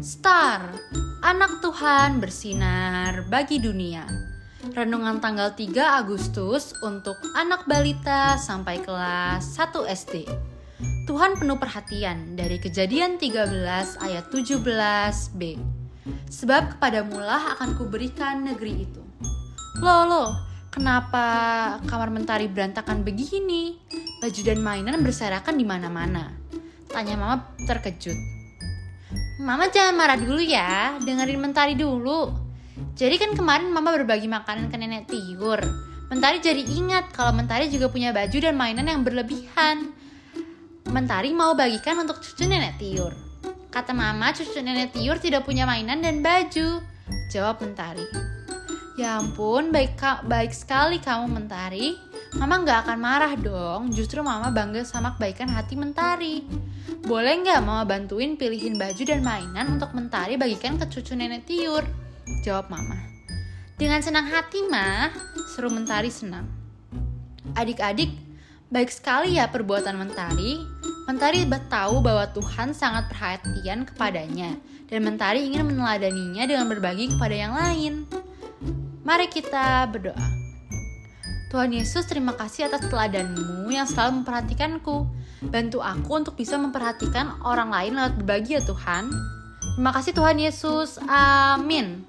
Star, anak Tuhan bersinar bagi dunia. Renungan tanggal 3 Agustus untuk anak balita sampai kelas 1 SD. Tuhan penuh perhatian dari kejadian 13 ayat 17b. Sebab kepadamulah akan kuberikan negeri itu. Loh, loh, kenapa kamar mentari berantakan begini? Baju dan mainan berserakan di mana-mana. Tanya mama terkejut. Mama jangan marah dulu ya, dengerin Mentari dulu. Jadi kan kemarin Mama berbagi makanan ke nenek Tiur. Mentari jadi ingat kalau Mentari juga punya baju dan mainan yang berlebihan. Mentari mau bagikan untuk cucu nenek Tiur. Kata Mama, cucu nenek Tiur tidak punya mainan dan baju. Jawab Mentari. Ya ampun, baik baik sekali kamu Mentari. Mama nggak akan marah dong. Justru Mama bangga sama kebaikan hati Mentari. Boleh nggak mama bantuin pilihin baju dan mainan untuk mentari bagikan ke cucu nenek Tiur? Jawab mama. Dengan senang hati mah, seru mentari senang. Adik-adik, baik sekali ya perbuatan mentari. Mentari tahu bahwa Tuhan sangat perhatian kepadanya dan mentari ingin meneladaninya dengan berbagi kepada yang lain. Mari kita berdoa. Tuhan Yesus, terima kasih atas teladanmu yang selalu memperhatikanku. Bantu aku untuk bisa memperhatikan orang lain lewat berbagi ya Tuhan. Terima kasih Tuhan Yesus. Amin.